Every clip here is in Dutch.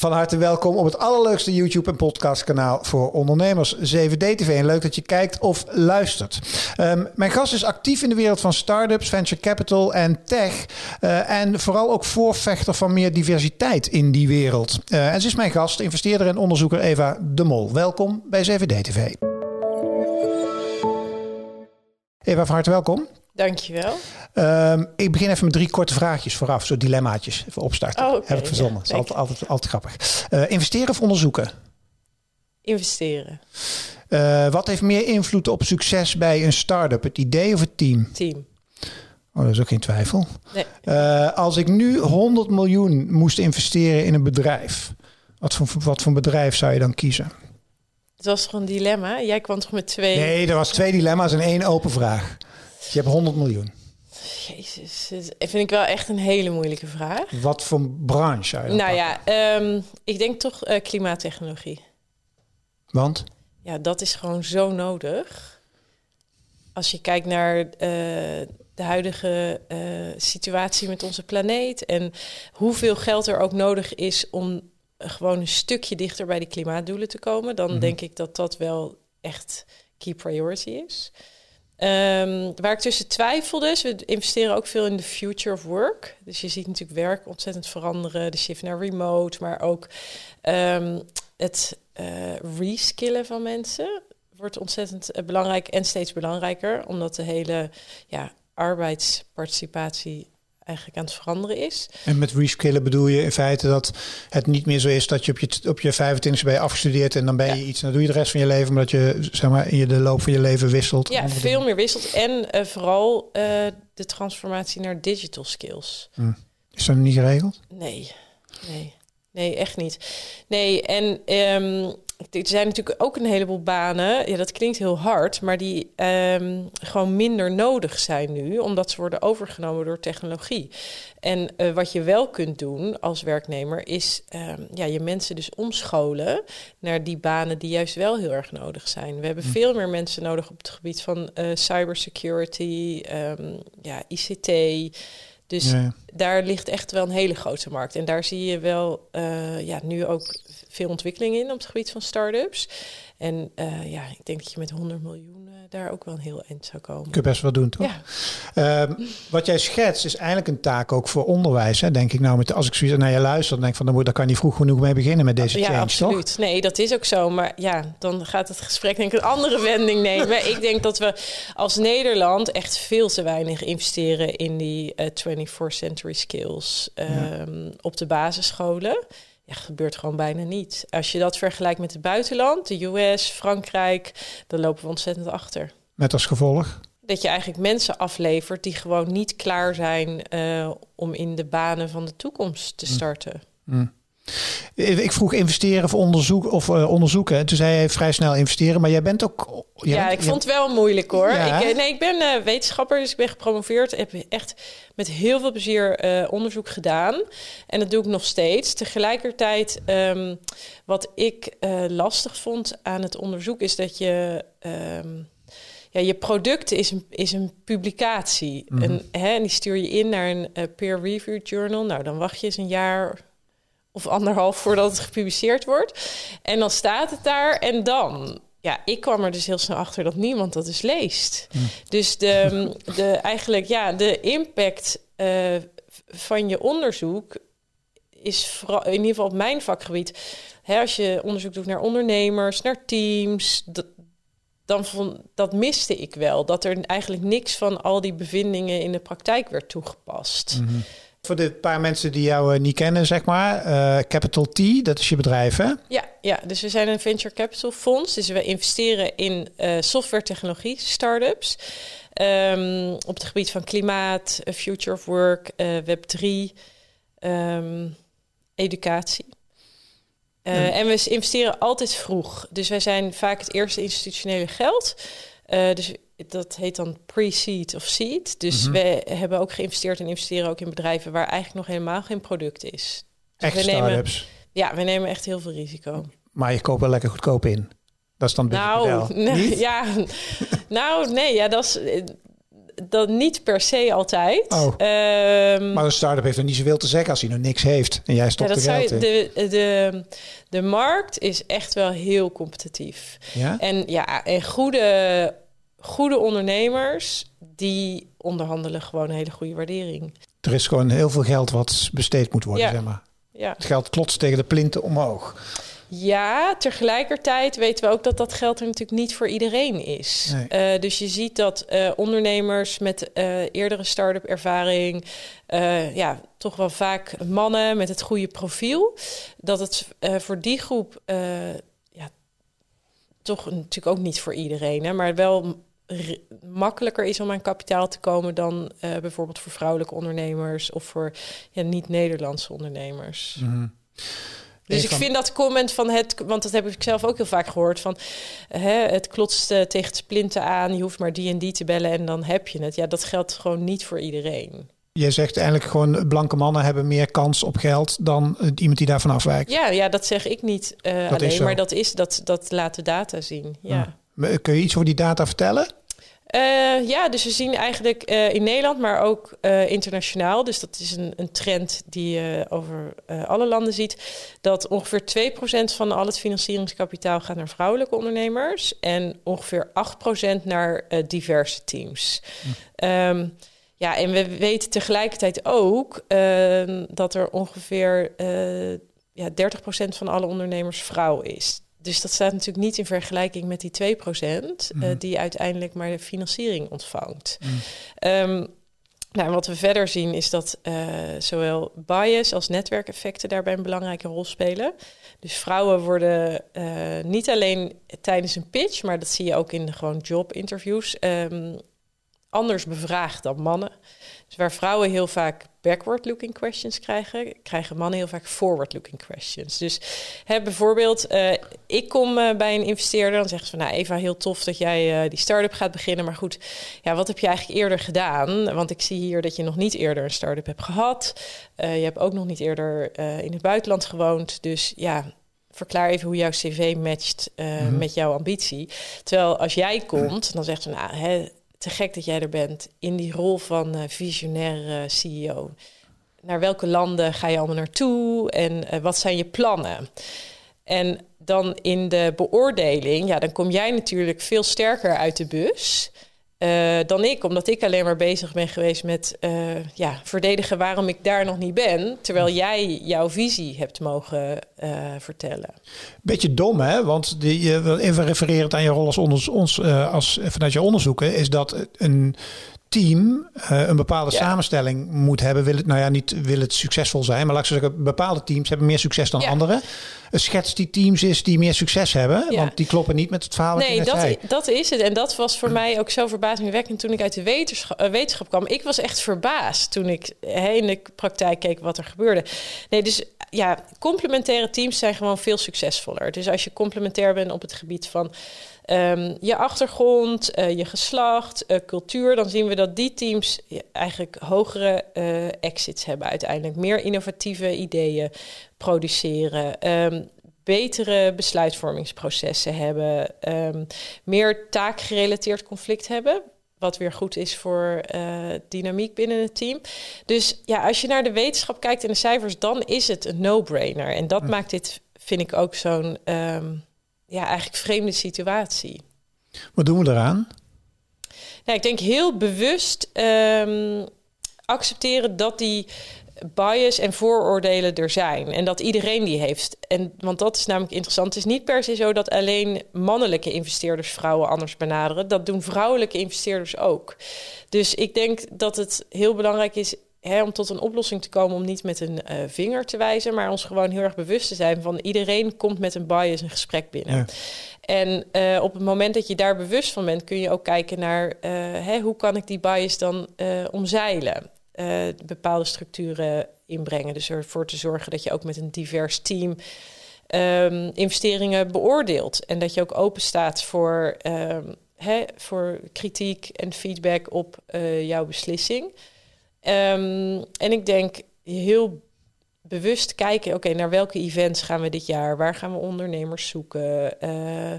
Van harte welkom op het allerleukste YouTube- en podcastkanaal voor ondernemers, 7D-TV. En leuk dat je kijkt of luistert. Um, mijn gast is actief in de wereld van startups, venture capital en tech. Uh, en vooral ook voorvechter van meer diversiteit in die wereld. Uh, en ze is mijn gast, investeerder en onderzoeker Eva de Mol. Welkom bij 7D-TV. Eva, van harte welkom. Dankjewel. Um, ik begin even met drie korte vraagjes vooraf, zo dilemmaatjes even opstarten. Oh, okay. Heb ik verzonnen. Ja, dat is altijd, altijd, altijd grappig. Uh, investeren of onderzoeken? Investeren. Uh, wat heeft meer invloed op succes bij een start-up? Het idee of het team? Team. Oh, dat is ook geen twijfel. Nee. Uh, als ik nu 100 miljoen moest investeren in een bedrijf, wat voor, wat voor bedrijf zou je dan kiezen? Het was toch een dilemma? Jij kwam toch met twee... Nee, er was twee dilemma's en één open vraag. Je hebt 100 miljoen. Jezus, dat vind ik wel echt een hele moeilijke vraag. Wat voor branche Nou ja, um, ik denk toch uh, klimaattechnologie. Want? Ja, dat is gewoon zo nodig. Als je kijkt naar uh, de huidige uh, situatie met onze planeet en hoeveel geld er ook nodig is om gewoon een stukje dichter bij die klimaatdoelen te komen, dan mm-hmm. denk ik dat dat wel echt key priority is. Um, waar ik tussen twijfelde, is we investeren ook veel in de future of work. Dus je ziet natuurlijk werk ontzettend veranderen, de shift naar remote, maar ook um, het uh, reskillen van mensen wordt ontzettend uh, belangrijk en steeds belangrijker, omdat de hele ja, arbeidsparticipatie eigenlijk aan het veranderen is. En met reskillen bedoel je in feite dat het niet meer zo is dat je op je, op je 25 ben je afgestudeerd en dan ben je ja. iets en dan doe je de rest van je leven, maar dat je zeg maar in de loop van je leven wisselt. Ja, veel dingen. meer wisselt en uh, vooral uh, de transformatie naar digital skills. Hm. Is dat niet geregeld? Nee, nee, nee, echt niet. Nee, en um, er zijn natuurlijk ook een heleboel banen, ja, dat klinkt heel hard, maar die um, gewoon minder nodig zijn nu, omdat ze worden overgenomen door technologie. En uh, wat je wel kunt doen als werknemer, is um, ja, je mensen dus omscholen naar die banen die juist wel heel erg nodig zijn. We hebben hm. veel meer mensen nodig op het gebied van uh, cybersecurity, um, ja, ICT. Dus ja. daar ligt echt wel een hele grote markt. En daar zie je wel uh, ja, nu ook veel ontwikkeling in op het gebied van start-ups. En uh, ja, ik denk dat je met 100 miljoen uh, daar ook wel een heel eind zou komen. Kun je best wel doen, toch? Ja. Uh, wat jij schetst is eigenlijk een taak ook voor onderwijs. Hè? Denk ik nou, met, als ik zoiets naar je luister, dan denk ik van, dan moet, daar kan je niet vroeg genoeg mee beginnen met deze ja, change, absoluut. toch? Nee, dat is ook zo. Maar ja, dan gaat het gesprek denk ik een andere wending nemen. ik denk dat we als Nederland echt veel te weinig investeren in die uh, 24th century skills um, ja. op de basisscholen. Ja, gebeurt gewoon bijna niet. Als je dat vergelijkt met het buitenland, de US, Frankrijk, dan lopen we ontzettend achter. Met als gevolg? Dat je eigenlijk mensen aflevert die gewoon niet klaar zijn uh, om in de banen van de toekomst te starten. Mm. Mm. Ik vroeg investeren of onderzoek of uh, onderzoeken. En toen zei hij vrij snel investeren. Maar jij bent ook. Jij ja, bent, ik vond het wel moeilijk hoor. Ja. Ik, nee, ik ben uh, wetenschapper, dus ik ben gepromoveerd. Ik heb echt met heel veel plezier uh, onderzoek gedaan. En dat doe ik nog steeds. Tegelijkertijd, um, wat ik lastig vond aan het onderzoek, is dat je. Um, ja, je product is een, is een publicatie. Mm en, hè, en die stuur je in naar een peer-reviewed journal. Nou, dan wacht je eens een jaar of anderhalf voordat het gepubliceerd wordt. En dan staat het daar en dan. Ja, ik kwam er dus heel snel achter dat niemand dat dus leest. Hm. Dus de, de, eigenlijk, ja, de impact uh, van je onderzoek is vooral, in ieder geval op mijn vakgebied. Hè, als je onderzoek doet naar ondernemers, naar teams, dat, dan vond, dat miste ik wel. Dat er eigenlijk niks van al die bevindingen in de praktijk werd toegepast. Mm -hmm. Voor de paar mensen die jou uh, niet kennen, zeg maar. Uh, Capital T, dat is je bedrijf, hè? Ja, ja, dus we zijn een venture capital fonds. Dus we investeren in uh, software technologie startups. Um, op het gebied van klimaat, future of work, Web 3, um, educatie. Ja. En we investeren altijd vroeg. Dus wij zijn vaak het eerste institutionele geld. dus dat heet dan pre-seed of seed. Dus Mhm. we hebben ook geïnvesteerd en investeren ook in bedrijven waar eigenlijk nog helemaal geen product is. Dus Echt we nemen, start-ups. ja, we nemen echt heel veel risico. Maar je koopt wel lekker goedkoop in. Dat is dan Nou, nee, ja, nou, nee, ja, dat is eh, dat niet per se altijd. Oh. Ehm, Maar een start-up heeft er niet zoveel te zeggen als hij nog niks heeft. En jij ja, stopt dat er geld je, in. de, de, de markt is echt wel heel competitief. Ja? En ja, en goede, goede ondernemers, die onderhandelen gewoon een hele goede waardering. Er is gewoon heel veel geld wat besteed moet worden, Ja. zeg maar. Ja. Het geld klotst tegen de plinten omhoog. Ja, tegelijkertijd weten we ook dat dat geld er natuurlijk niet voor iedereen is. Nee. Eh, dus je ziet dat eh, ondernemers met eh, eerdere start-up ervaring, ja, toch wel vaak mannen met het goede profiel, dat het voor die groep, ja, toch natuurlijk ook niet voor iedereen, hè, maar wel makkelijker is om aan kapitaal te komen dan eh, bijvoorbeeld voor vrouwelijke ondernemers of voor ja, niet-Nederlandse ondernemers. Mhm. Dus ik vind dat comment van het, want dat heb ik zelf ook heel vaak gehoord, van hè, het klotst eh, tegen het splinten aan, je hoeft maar die en die te bellen en dan heb je het. Ja, dat geldt gewoon niet voor iedereen. Je zegt eigenlijk gewoon blanke mannen hebben meer kans op geld dan eh, iemand die daarvan afwijkt. Ja, ja dat zeg ik niet eh, alleen, maar dat, is, dat, dat laat de data zien. Ja. Ja. Maar Kun je iets over die data vertellen? Eh, ja, dus we zien eigenlijk eh, in Nederland, maar ook eh, internationaal. Dus dat is een, een trend die je over alle landen ziet. Dat ongeveer 2% van al het financieringskapitaal gaat naar vrouwelijke ondernemers. En ongeveer 8% naar diverse teams. Ehm, ja, en we weten tegelijkertijd ook eh, dat er ongeveer ja, 30% van alle ondernemers vrouw is. Dus dat staat natuurlijk niet in vergelijking met die 2% eh, die uiteindelijk maar de financiering ontvangt. Ehm, nou, wat we verder zien is dat eh, zowel bias als netwerkeffecten daarbij een belangrijke rol spelen. Dus vrouwen worden eh, niet alleen tijdens een pitch, maar dat zie je ook in de gewoon jobinterviews, ehm, anders bevraagd dan mannen. Dus waar vrouwen heel vaak backward-looking questions krijgen, krijgen mannen heel vaak forward-looking questions. Dus hè, bijvoorbeeld, eh, ik kom eh, bij een investeerder, dan zeggen ze van, nou Eva, heel tof dat jij eh, die start-up gaat beginnen, maar goed, ja, wat heb je eigenlijk eerder gedaan? Want ik zie hier dat je nog niet eerder een start-up hebt gehad. Eh, je hebt ook nog niet eerder in het buitenland gewoond, dus ja, verklaar even hoe jouw cv matcht Mhm. met jouw ambitie. Terwijl als jij komt, dan zegt ze, nou, hè, te gek dat jij er bent in die rol van eh, visionair eh, CEO. Naar welke landen ga je allemaal naartoe en eh, wat zijn je plannen? En dan in de beoordeling, ja, dan kom jij natuurlijk veel sterker uit de bus. Eh, dan ik, omdat ik alleen maar bezig ben geweest met eh, ja, verdedigen waarom ik daar nog niet ben, terwijl jij jouw visie hebt mogen eh, vertellen. Beetje dom, hè? Want die, je wil even refererend aan je rol als, onders, ons, als vanuit je onderzoeken, is dat een team eh, een bepaalde Ja. samenstelling moet hebben. Wil het, nou ja, niet wil het succesvol zijn, maar laat ik zeggen, bepaalde teams hebben meer succes dan Ja. andere. Een schets die teams is die meer succes hebben, Ja. want die kloppen niet met het verhaal Nee, dat, zei. dat is het. En dat was voor mij ook zo verbazingwekkend toen ik uit de wetenschap, eh, wetenschap kwam. Ik was echt verbaasd toen ik hè, in de praktijk keek wat er gebeurde. Nee, dus ja, complementaire teams zijn gewoon veel succesvoller. Dus als je complementair bent op het gebied van ehm, je achtergrond, eh, je geslacht, eh, cultuur, dan zien we dat die teams eigenlijk hogere eh, exits hebben uiteindelijk. Meer innovatieve ideeën produceren. ehm, betere besluitvormingsprocessen hebben, ehm, meer taakgerelateerd conflict hebben. Wat weer goed is voor dynamiek binnen het team. Dus ja, als je naar de wetenschap kijkt en de cijfers, dan is het een no-brainer. En dat maakt dit, vind ik, ook zo'n ja, eigenlijk vreemde situatie. Wat doen we eraan? Nou, ik denk heel bewust ehm, accepteren dat die bias en vooroordelen er zijn. En dat iedereen die heeft. En, want dat is namelijk interessant. Het is niet per se zo dat alleen mannelijke investeerders vrouwen anders benaderen. Dat doen vrouwelijke investeerders ook. Dus ik denk dat het heel belangrijk is hè, om tot een oplossing te komen... om niet met een eh, vinger te wijzen... maar ons gewoon heel erg bewust te zijn van... iedereen komt met een bias een gesprek binnen. Ja. En eh, op het moment dat je daar bewust van bent, kun je ook kijken naar eh, hè, hoe kan ik die bias dan omzeilen. Bepaalde structuren inbrengen. Dus ervoor te zorgen dat je ook met een divers team ehm, investeringen beoordeelt. En dat je ook open staat voor ehm, hè, voor kritiek en feedback op jouw beslissing. Ehm, en ik denk heel bewust kijken, oké, naar welke events gaan we dit jaar? Waar gaan we ondernemers zoeken? Uh,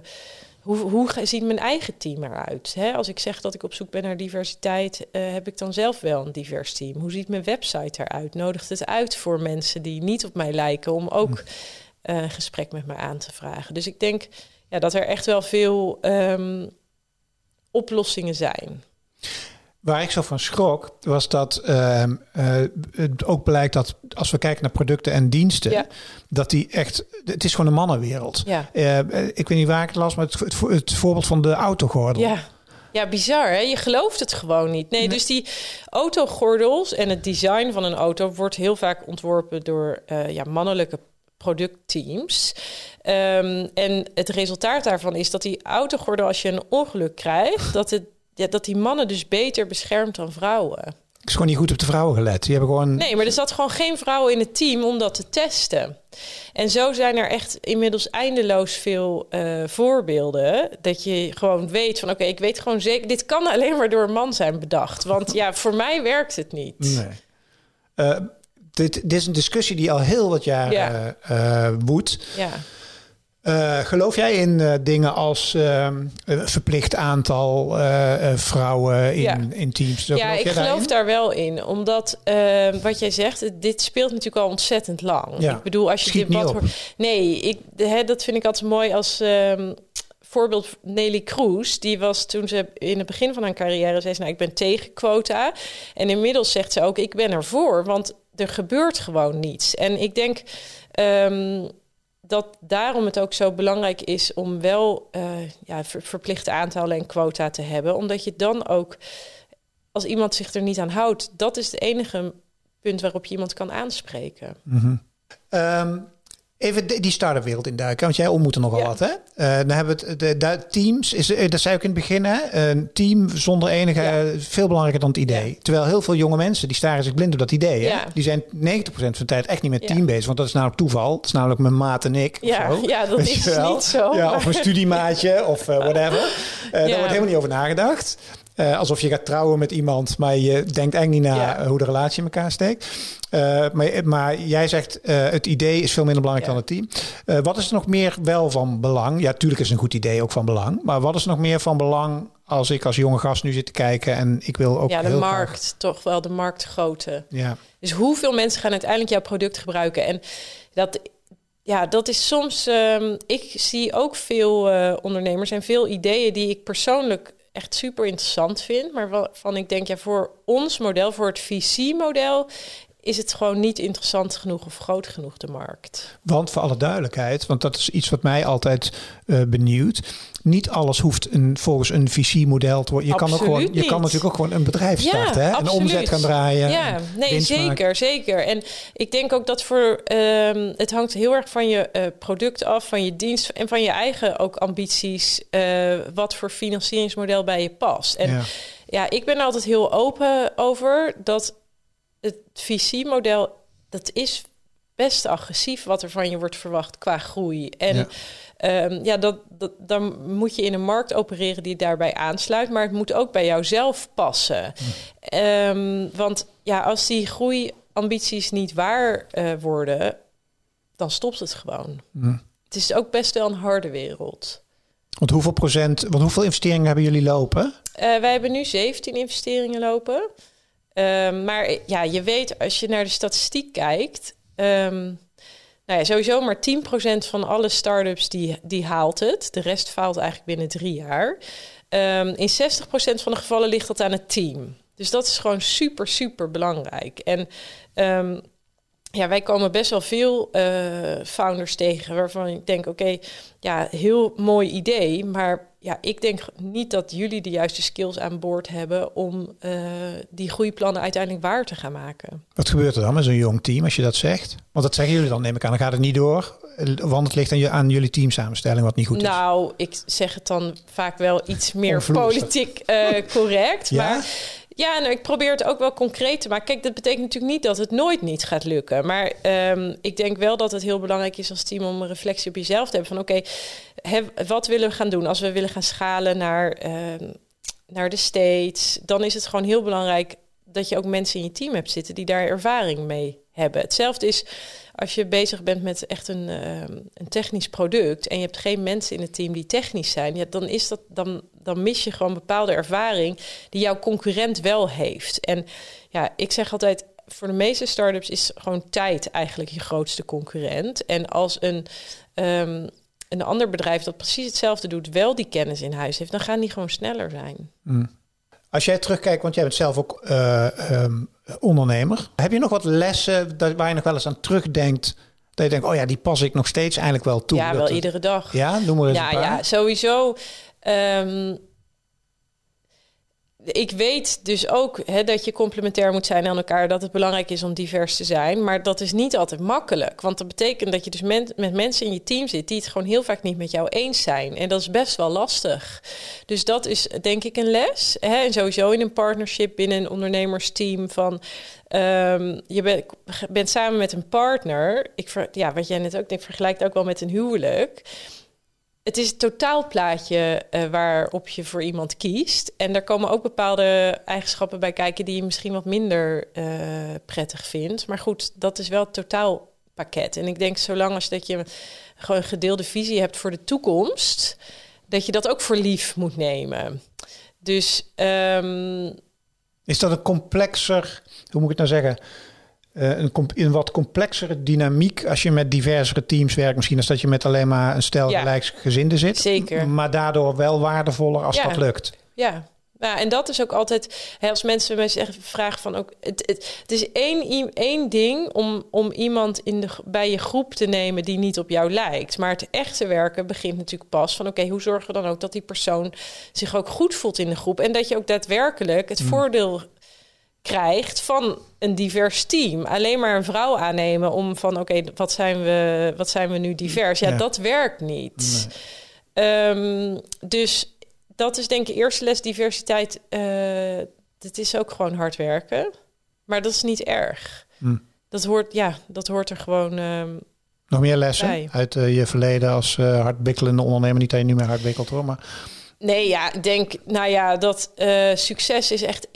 hoe, hoe ziet mijn eigen team eruit? Hè? Als ik zeg dat ik op zoek ben naar diversiteit, uh, heb ik dan zelf wel een divers team? Hoe ziet mijn website eruit? Nodigt het uit voor mensen die niet op mij lijken om ook hm. uh, een gesprek met me aan te vragen? Dus ik denk ja, dat er echt wel veel um, oplossingen zijn. Waar ik zo van schrok, was dat uh, uh, het ook blijkt dat als we kijken naar producten en diensten, dat die echt, het is gewoon een mannenwereld. Ja. Uh, ik weet niet waar ik het las, maar het, het, het voorbeeld van de autogordel. Ja. Ja, bizar hè? Je gelooft het gewoon niet. Nee, dus die autogordels en het design van een auto wordt heel vaak ontworpen door ja, mannelijke productteams. Um, en het resultaat daarvan is dat die autogordel, als je een ongeluk krijgt, dat het ja, dat die mannen dus beter beschermd dan vrouwen. Ik is gewoon niet goed op de vrouwen gelet. Die hebben gewoon... Nee, maar er zat gewoon geen vrouwen in het team om dat te testen. En zo zijn er echt inmiddels eindeloos veel uh, voorbeelden. Dat je gewoon weet van oké, ik weet gewoon zeker, dit kan alleen maar door een man zijn bedacht. Want ja, voor mij werkt het niet. Nee. Uh, dit, dit, is een discussie die al heel wat jaar ja. uh, woedt. Ja. Uh, geloof jij in uh, dingen als uh, verplicht aantal vrouwen in, ja. in teams? ja, ik geloof daar wel in. Omdat wat jij zegt, dit speelt natuurlijk al ontzettend lang. Ja. Ik bedoel, als je dit wat hoort. Nee, ik, hè, dat vind ik altijd mooi als ehm, voorbeeld Nelly Kroes. Die was toen ze in het begin van haar carrière zei ze, nou, ik ben tegen quota. En inmiddels zegt ze ook, ik ben ervoor, want er gebeurt gewoon niets. En ik denk. Um, dat daarom het ook zo belangrijk is om wel uh, ja, verplichte aantallen en quota te hebben. Omdat je dan ook, als iemand zich er niet aan houdt, dat is het enige punt waarop je iemand kan aanspreken. -hmm. um, Even die start-up wereld induiken, want jij ontmoet er nogal wat, hè? Uh, dan hebben we het, de, de, teams, is, eh, dat zei ik in het begin, hè? Een team zonder enige, ja. veel belangrijker dan het idee. Terwijl heel veel jonge mensen, die staren zich blind op dat idee, hè? Die zijn 90% van de tijd echt niet met team bezig, want dat is namelijk toeval. Dat is namelijk mijn maat en ik. Ja, ja dat is niet zo. Ja, of een studiemaatje, of uh, whatever. daar wordt helemaal niet over nagedacht. Uh, alsof je gaat trouwen met iemand, maar je denkt eigenlijk niet na ja. hoe de relatie in elkaar steekt. Uh, maar, maar, jij zegt uh, het idee is veel minder belangrijk dan het team. wat is er nog meer wel van belang? Ja, tuurlijk is een goed idee ook van belang. Maar wat is nog meer van belang als ik als jonge gast nu zit te kijken en ik wil ook. Ja, de heel markt, graag... toch wel de marktgrootte. Ja. Dus hoeveel mensen gaan uiteindelijk jouw product gebruiken? En dat ja, dat is soms. Um, ik zie ook veel uh, ondernemers en veel ideeën die ik persoonlijk echt super interessant vind. Maar waarvan ik denk, ja, voor ons model, voor het VC-model, is het gewoon niet interessant genoeg of groot genoeg de markt. Want voor alle duidelijkheid, want dat is iets wat mij altijd uh, benieuwt. Niet alles hoeft een, volgens een VC-model te worden. Je kan, ook gewoon, je kan natuurlijk ook gewoon een bedrijf starten. Hè? Een omzet gaan draaien. Ja, nee, zeker, zeker. En ik denk ook dat voor um, het hangt heel erg van je uh, product af, van je dienst en van je eigen ook ambities. Uh, wat voor financieringsmodel bij je past. En ja. ja, ik ben er altijd heel open over dat het VC-model, dat is best agressief wat er van je wordt verwacht qua groei. En ja, um, ja dat, dat, dan moet je in een markt opereren die daarbij aansluit, maar het moet ook bij jouzelf passen. Hm. Um, want ja, als die groeiambities niet waar uh, worden, dan stopt het gewoon. Hm. Het is ook best wel een harde wereld. Want hoeveel procent, want hoeveel investeringen hebben jullie lopen? Uh, wij hebben nu 17 investeringen lopen. Um, maar ja, je weet als je naar de statistiek kijkt. Um, nou ja, sowieso maar 10% van alle start-ups die, die haalt het. De rest faalt eigenlijk binnen drie jaar. Um, in 60% van de gevallen ligt dat aan het team. Dus dat is gewoon super, super belangrijk. En ja, wij komen best wel veel uh, founders tegen waarvan ik denk: oké, ja, heel mooi idee, maar ja, ik denk niet dat jullie de juiste skills aan boord hebben om uh, die groeiplannen uiteindelijk waar te gaan maken. Wat gebeurt er dan met zo'n jong team als je dat zegt? Want dat zeggen jullie dan, neem ik aan. Dan gaat het niet door, want het ligt aan, je, aan jullie teamsamenstelling wat niet goed is. Nou, ik zeg het dan vaak wel iets meer politiek uh, correct. ja? Maar ja, nou, ik probeer het ook wel concreet te maken. Kijk, dat betekent natuurlijk niet dat het nooit niet gaat lukken. Maar um, ik denk wel dat het heel belangrijk is als team om een reflectie op jezelf te hebben. Van oké, wat willen we gaan doen? Als we willen gaan schalen naar, ehm, naar de States, dan is het gewoon heel belangrijk dat je ook mensen in je team hebt zitten die daar ervaring mee hebben. Hetzelfde is als je bezig bent met echt een, ehm, een technisch product en je hebt geen mensen in het team die technisch zijn, ja, dan, is dat, dan, dan mis je gewoon bepaalde ervaring die jouw concurrent wel heeft. En ja, ik zeg altijd, voor de meeste startups is gewoon tijd eigenlijk je grootste concurrent. En als een, um, een ander bedrijf dat precies hetzelfde doet, wel die kennis in huis heeft, dan gaan die gewoon sneller zijn. Mm. Als jij terugkijkt, want jij bent zelf ook uh, um, ondernemer. Heb je nog wat lessen waar je nog wel eens aan terugdenkt? Dat je denkt, oh ja, die pas ik nog steeds eigenlijk wel toe. Ja, wel iedere dag. Ja, noem maar eens ja, Ja, sowieso. Um, ik weet dus ook hè, dat je complementair moet zijn aan elkaar. Dat het belangrijk is om divers te zijn. Maar dat is niet altijd makkelijk. Want dat betekent dat je dus met mensen in je team zit die het gewoon heel vaak niet met jou eens zijn. En dat is best wel lastig. Dus dat is denk ik een les. Hè? En sowieso in een partnership binnen een ondernemersteam van. Um, je bent, samen met een partner. Ik, ja, wat jij net ook ik vergelijkt ook wel met een huwelijk het is het totaalplaatje uh, waarop je voor iemand kiest. En daar komen ook bepaalde eigenschappen bij kijken die je misschien wat minder uh, prettig vindt. Maar goed, dat is wel het totaalpakket. En ik denk, zolang als dat je gewoon een gedeelde visie hebt voor de toekomst, dat je dat ook voor lief moet nemen. Dus. Um... Is dat een complexer, hoe moet ik het nou zeggen? Uh, een, een, wat complexere dynamiek als je met diversere teams werkt. Misschien als dat je met alleen maar een stel ja. gelijksgezinden zit. Zeker. Maar daardoor wel waardevoller als dat lukt. Ja. Ja, en dat is ook altijd, hè, als mensen mij zeggen, vragen van ook, het, het, het, is één, één ding om, om iemand in de, bij je groep te nemen die niet op jou lijkt. Maar het echte werken begint natuurlijk pas van, oké, hoe zorgen we dan ook dat die persoon zich ook goed voelt in de groep? En dat je ook daadwerkelijk het mm. voordeel krijgt van een divers team. Alleen maar een vrouw aannemen om van oké, wat zijn we, wat zijn we nu divers? Ja, dat werkt niet. Ehm, dus dat is denk ik eerste les diversiteit. Uh, het is ook gewoon hard werken, maar dat is niet erg. Hm. Dat hoort, ja, dat hoort er gewoon. Ehm, Nog meer lessen uit uh, je verleden als uh, hardbikkelende ondernemer. Niet dat je nu meer hardbikkelt hoor, maar Nee, ja, ik denk, nou ja, dat uh, succes is echt 1%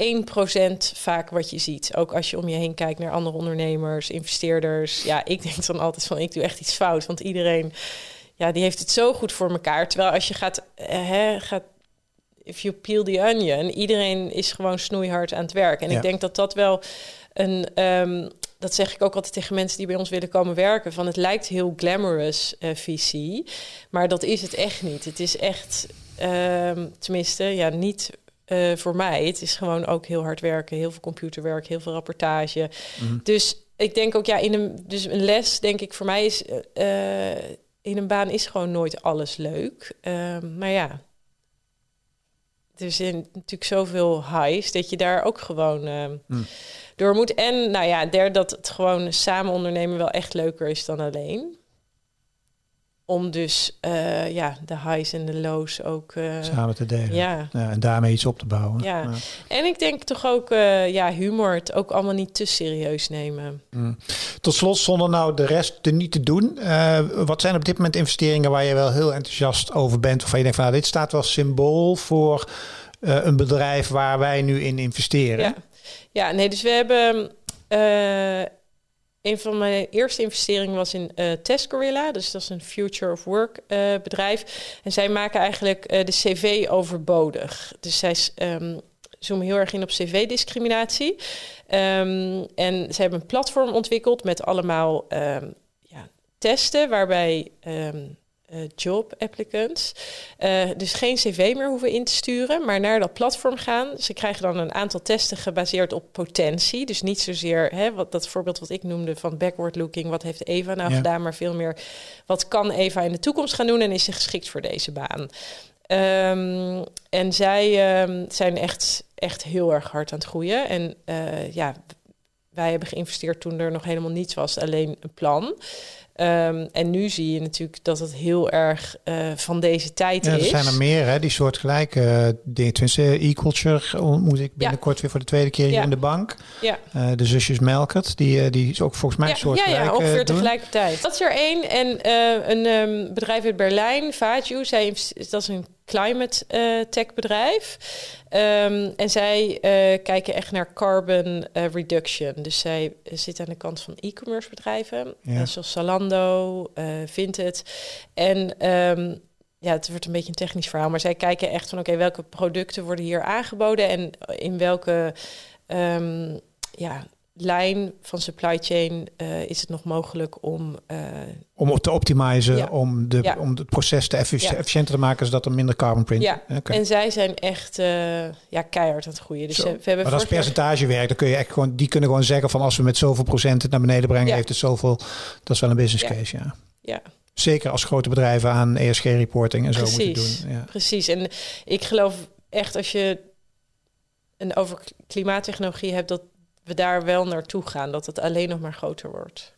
vaak wat je ziet. Ook als je om je heen kijkt naar andere ondernemers, investeerders. Ja, ik denk dan altijd van, ik doe echt iets fout. Want iedereen, ja, die heeft het zo goed voor elkaar. Terwijl als je gaat, uh, hè, gaat if you peel the onion, iedereen is gewoon snoeihard aan het werk. En ik denk dat dat wel een... Um, dat zeg ik ook altijd tegen mensen die bij ons willen komen werken. Van het lijkt heel glamorous uh, visie, maar dat is het echt niet. Het is echt Ehm, tenminste, ja, niet uh, voor mij. Het is gewoon ook heel hard werken, heel veel computerwerk, heel veel rapportage. Mhm. Dus ik denk ook, ja, in een, dus een les, denk ik, voor mij is uh, in een baan is gewoon nooit alles leuk. Uh, maar ja, er zijn natuurlijk zoveel highs dat je daar ook gewoon mm. door moet. En nou ja, derde, dat het gewoon samen ondernemen wel echt leuker is dan alleen om dus uh, ja, de highs en de lows ook uh, samen te delen. Ja. ja. En daarmee iets op te bouwen. Ja. En ik denk toch ook uh, ja, humor, het ook allemaal niet te serieus nemen. Mm. Tot slot, zonder nou de rest er niet te doen. wat zijn op dit moment investeringen waar je wel heel enthousiast over bent? Of waar je denkt van nou, dit staat wel symbool voor een bedrijf waar wij nu in investeren. Ja, ja nee, dus we hebben een van mijn eerste investeringen was in uh, Test Gorilla. Dus dat is een Future of Work uh, bedrijf. En zij maken eigenlijk uh, de cv overbodig. Dus zij um, zoomen heel erg in op cv-discriminatie. Um, en ze hebben een platform ontwikkeld met allemaal um, ja, testen... waarbij job applicants. Uh, dus geen cv meer hoeven in te sturen, maar naar dat platform gaan. Ze krijgen dan een aantal testen gebaseerd op potentie. Dus niet zozeer hè, wat, dat voorbeeld wat ik noemde van backward looking. Wat heeft Eva nou gedaan? Maar veel meer wat kan Eva in de toekomst gaan doen en is ze geschikt voor deze baan? Um, en zij um, zijn echt, echt heel erg hard aan het groeien. En uh, ja, wij hebben geïnvesteerd toen er nog helemaal niets was, alleen een plan. Ehm, en nu zie je natuurlijk dat het heel erg uh, van deze tijd ja, is. Er zijn er meer, hè, die soortgelijke uh, dingen. Tenminste, e-culture ontmoet ik binnenkort ja. weer voor de tweede keer hier in de bank. Ja. Uh, de zusjes Melkert, die, die is ook volgens mij ja, een soort Ja, ja ongeveer tegelijkertijd. Dat is er één. En een um, bedrijf uit Berlijn, zij, dat is een climate tech bedrijf. Um, en zij uh, kijken echt naar carbon uh, reduction. Dus zij zitten aan de kant van e-commerce bedrijven, ja. zoals Zalando, Vinted. En um, ja, het wordt een beetje een technisch verhaal, maar zij kijken echt van oké, okay, welke producten worden hier aangeboden en in welke um, ja, lijn van supply chain uh, is het nog mogelijk om... Uh, om te optimizen, ja. om, de, ja. om het proces te Ja. efficiënter te maken... zodat er minder carbon print... Ja, en zij zijn echt uh, ja, keihard aan het groeien. Dus we hebben Maar dat is percentagewerk. Dan kun je echt gewoon, die kunnen gewoon zeggen van als we met zoveel procent het naar beneden brengen, heeft het zoveel. Dat is wel een business case, ja. Ja, Zeker als grote bedrijven aan ESG-reporting en zo moeten doen. Ja. Precies. En ik geloof echt als je een over klimaattechnologie hebt, dat we daar wel naartoe gaan. Dat het alleen nog maar groter wordt.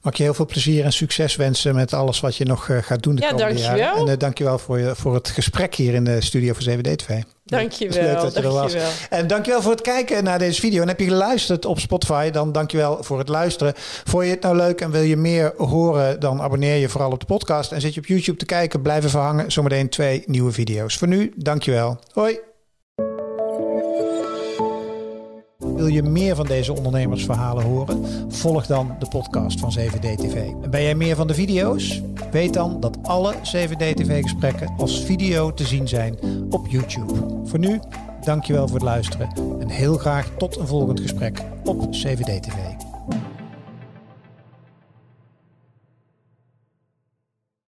Mag je heel veel plezier en succes wensen met alles wat je nog eh, gaat doen de Ja, komende dankjewel. jaren. En uh, dankjewel voor, je, voor het gesprek hier in de studio van 7D2. Dankjewel. Leuk dat je er was. dankjewel. En dankjewel voor het kijken naar deze video. En heb je geluisterd op Spotify, dan dankjewel voor het luisteren. Vond je het nou leuk en wil je meer horen, dan abonneer je vooral op de podcast. En zit je op YouTube te kijken, blijf even hangen. Zometeen twee nieuwe video's. Voor nu, dankjewel. Hoi. Wil je meer van deze ondernemersverhalen horen? Volg dan de podcast van 7D-TV. En ben jij meer van de video's? Weet dan dat alle 7D-TV-gesprekken als video te zien zijn op YouTube. Voor nu, dankjewel voor het luisteren en heel graag tot een volgend gesprek op 7D-TV.